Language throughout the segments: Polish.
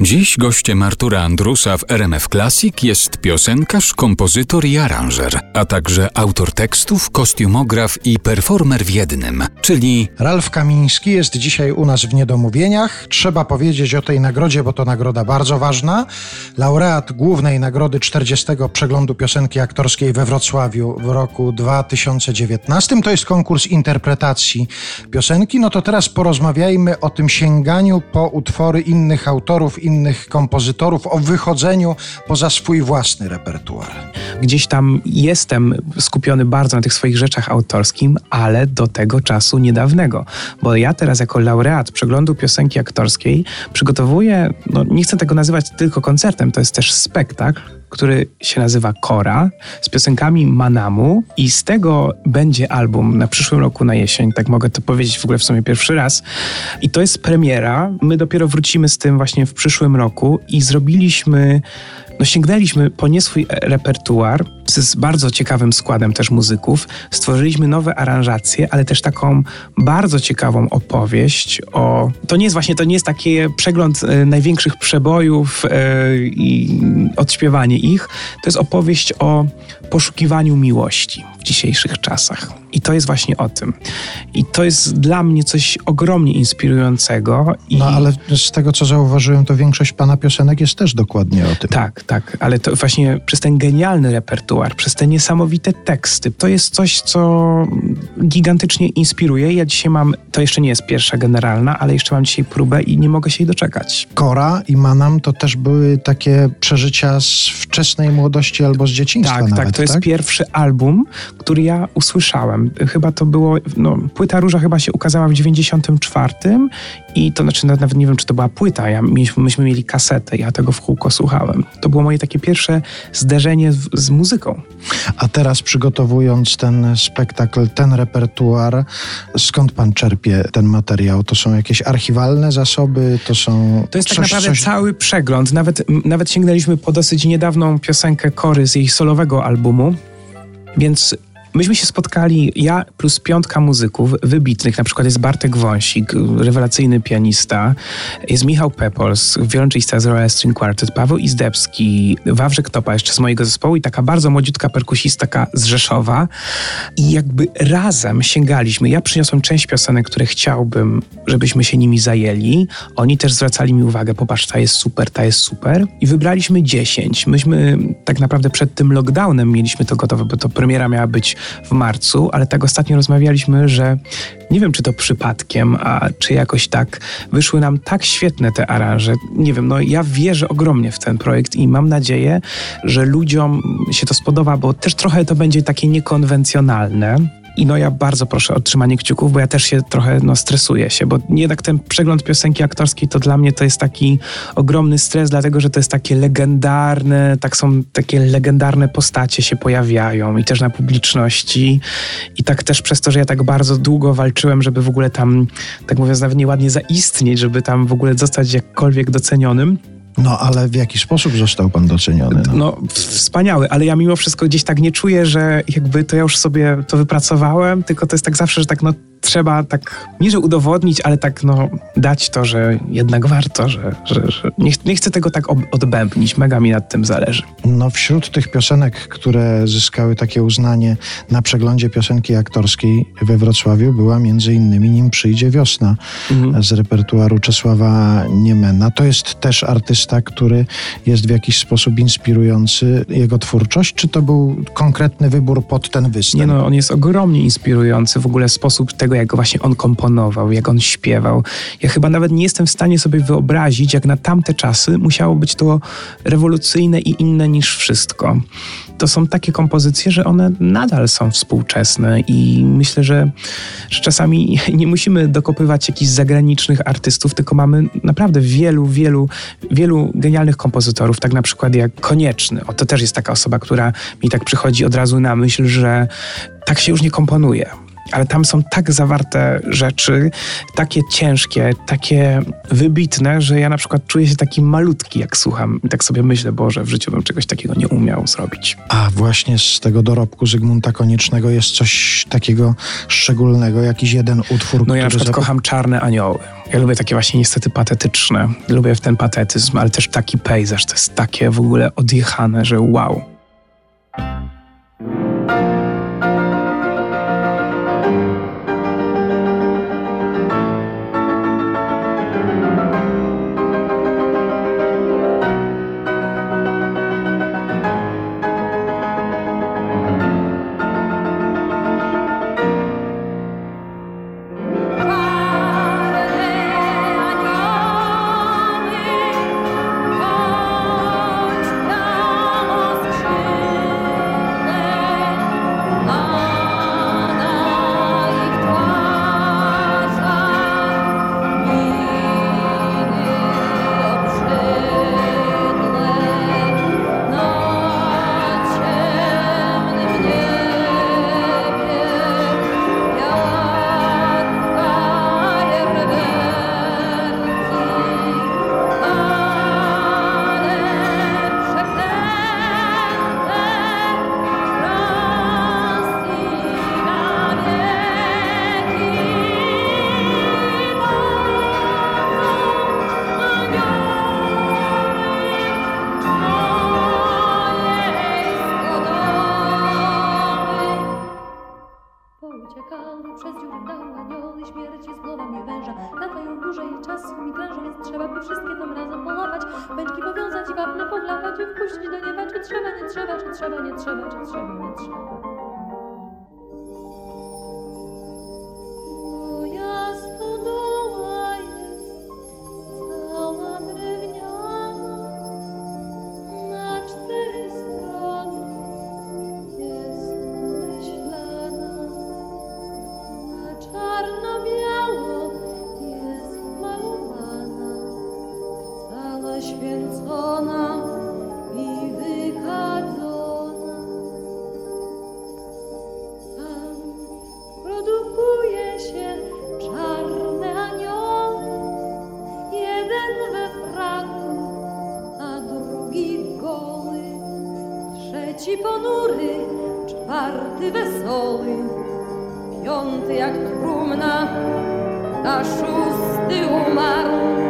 Dziś gościem Artura Andrusa w RMF Classic jest piosenkarz, kompozytor i aranżer, a także autor tekstów, kostiumograf i performer w jednym, czyli Ralf Kamiński jest dzisiaj u nas w Niedomówieniach. Trzeba powiedzieć o tej nagrodzie, bo to nagroda bardzo ważna. Laureat głównej nagrody 40. przeglądu piosenki aktorskiej we Wrocławiu w roku 2019. To jest konkurs interpretacji piosenki. No to teraz porozmawiajmy o tym sięganiu po utwory innych autorów, innych kompozytorów, o wychodzeniu poza swój własny repertuar. Gdzieś tam jestem skupiony bardzo na tych swoich rzeczach autorskim, ale do tego czasu niedawnego, bo ja teraz jako laureat przeglądu piosenki aktorskiej przygotowuję, no nie chcę tego nazywać tylko koncertem, to jest też spektakl, który się nazywa Kora z piosenkami Manamu i z tego będzie album na przyszłym roku na jesień, tak mogę to powiedzieć w ogóle w sumie pierwszy raz. I to jest premiera. My dopiero wrócimy z tym właśnie w przyszłym roku i zrobiliśmy no sięgnęliśmy po nie swój repertuar z bardzo ciekawym składem też muzyków. Stworzyliśmy nowe aranżacje, ale też taką bardzo ciekawą opowieść o... To nie jest właśnie, to nie jest taki przegląd e, największych przebojów e, i odśpiewanie ich. To jest opowieść o poszukiwaniu miłości w dzisiejszych czasach. I to jest właśnie o tym. I to jest dla mnie coś ogromnie inspirującego. I... No ale z tego, co zauważyłem, to większość pana piosenek jest też dokładnie o tym. Tak, tak. Ale to właśnie przez ten genialny repertuar, przez te niesamowite teksty, to jest coś, co gigantycznie inspiruje. Ja dzisiaj mam, to jeszcze nie jest pierwsza generalna, ale jeszcze mam dzisiaj próbę i nie mogę się jej doczekać. Kora i Manam to też były takie przeżycia z wczesnej młodości albo z dzieciństwa Tak, nawet, tak. To jest tak? pierwszy album, który ja usłyszałem. Chyba to było, no, płyta Róża chyba się ukazała w 94 i to znaczy nawet nie wiem, czy to była płyta. Ja, myśmy, myśmy mieli kasetę, ja tego w kółko słuchałem. To było moje takie pierwsze zderzenie z, z muzyką. A teraz przygotowując ten spektakl, ten repertuar, skąd pan czerpie ten materiał? To są jakieś archiwalne zasoby? To są. To jest coś, tak naprawdę coś... cały przegląd. Nawet, nawet sięgnęliśmy po dosyć niedawną piosenkę Kory z jej solowego albumu. Więc Myśmy się spotkali, ja plus piątka muzyków wybitnych, na przykład jest Bartek Wąsik, rewelacyjny pianista, jest Michał Pepols, wiolonczelista z Royal String Quartet, Paweł Izdebski, Wawrzek Topa jeszcze z mojego zespołu i taka bardzo młodziutka perkusistka z Rzeszowa i jakby razem sięgaliśmy. Ja przyniosłem część piosenek, które chciałbym, żebyśmy się nimi zajęli. Oni też zwracali mi uwagę, popatrz, ta jest super, ta jest super i wybraliśmy 10. Myśmy tak naprawdę przed tym lockdownem mieliśmy to gotowe, bo to premiera miała być w marcu, ale tak ostatnio rozmawialiśmy, że nie wiem, czy to przypadkiem, a czy jakoś tak wyszły nam tak świetne te aranże. Nie wiem, no ja wierzę ogromnie w ten projekt i mam nadzieję, że ludziom się to spodoba, bo też trochę to będzie takie niekonwencjonalne. I no ja bardzo proszę o trzymanie kciuków, bo ja też się trochę no, stresuję się, bo jednak ten przegląd piosenki aktorskiej to dla mnie to jest taki ogromny stres, dlatego że to jest takie legendarne, tak są takie legendarne postacie się pojawiają i też na publiczności. I tak też przez to, że ja tak bardzo długo walczyłem, żeby w ogóle tam, tak mówiąc nawet nieładnie zaistnieć, żeby tam w ogóle zostać jakkolwiek docenionym, no ale w jaki sposób został pan doceniony? No? no wspaniały, ale ja mimo wszystko gdzieś tak nie czuję, że jakby to ja już sobie to wypracowałem, tylko to jest tak zawsze, że tak no trzeba tak, nie że udowodnić, ale tak no dać to, że jednak warto, że, że, że nie, nie, chcę tego tak odbębnić, mega mi nad tym zależy. No wśród tych piosenek, które zyskały takie uznanie na przeglądzie piosenki aktorskiej we Wrocławiu była między innymi Nim przyjdzie wiosna mhm. z repertuaru Czesława Niemena. To jest też artysta, który jest w jakiś sposób inspirujący jego twórczość, czy to był konkretny wybór pod ten występ? Nie no, on jest ogromnie inspirujący, w ogóle sposób tego, jak właśnie on komponował, jak on śpiewał. Ja chyba nawet nie jestem w stanie sobie wyobrazić, jak na tamte czasy musiało być to rewolucyjne i inne niż wszystko. To są takie kompozycje, że one nadal są współczesne i myślę, że, że czasami nie musimy dokopywać jakichś zagranicznych artystów, tylko mamy naprawdę wielu, wielu, wielu genialnych kompozytorów, tak na przykład jak Konieczny. O, to też jest taka osoba, która mi tak przychodzi od razu na myśl, że tak się już nie komponuje ale tam są tak zawarte rzeczy, takie ciężkie, takie wybitne, że ja na przykład czuję się taki malutki, jak słucham. I tak sobie myślę, Boże, w życiu bym czegoś takiego nie umiał zrobić. A właśnie z tego dorobku Zygmunta Koniecznego jest coś takiego szczególnego, jakiś jeden utwór, No ja na przykład zap- kocham Czarne Anioły. Ja lubię takie właśnie niestety patetyczne. Lubię w ten patetyzm, ale też taki pejzaż. To jest takie w ogóle odjechane, że wow. Wpuścić do nieba. Czy trzeba, nie trzeba, czy trzeba, nie trzeba, czy trzeba, nie trzeba. A szósty umarł.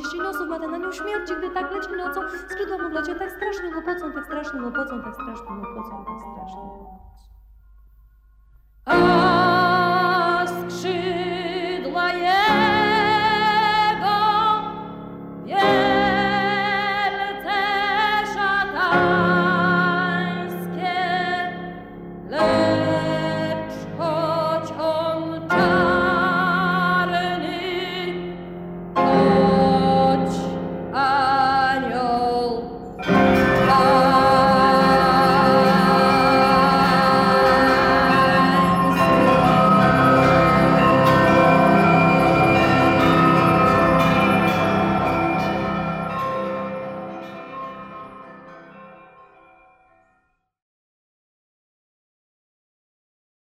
Czterdzieści nosów, ma ten anioł śmierci, gdy tak leci nocą. Skrzydła mu w locie tak strasznie łopocą, tak strasznie łopocą, tak strasznie łopocą, tak strasznie łopocą.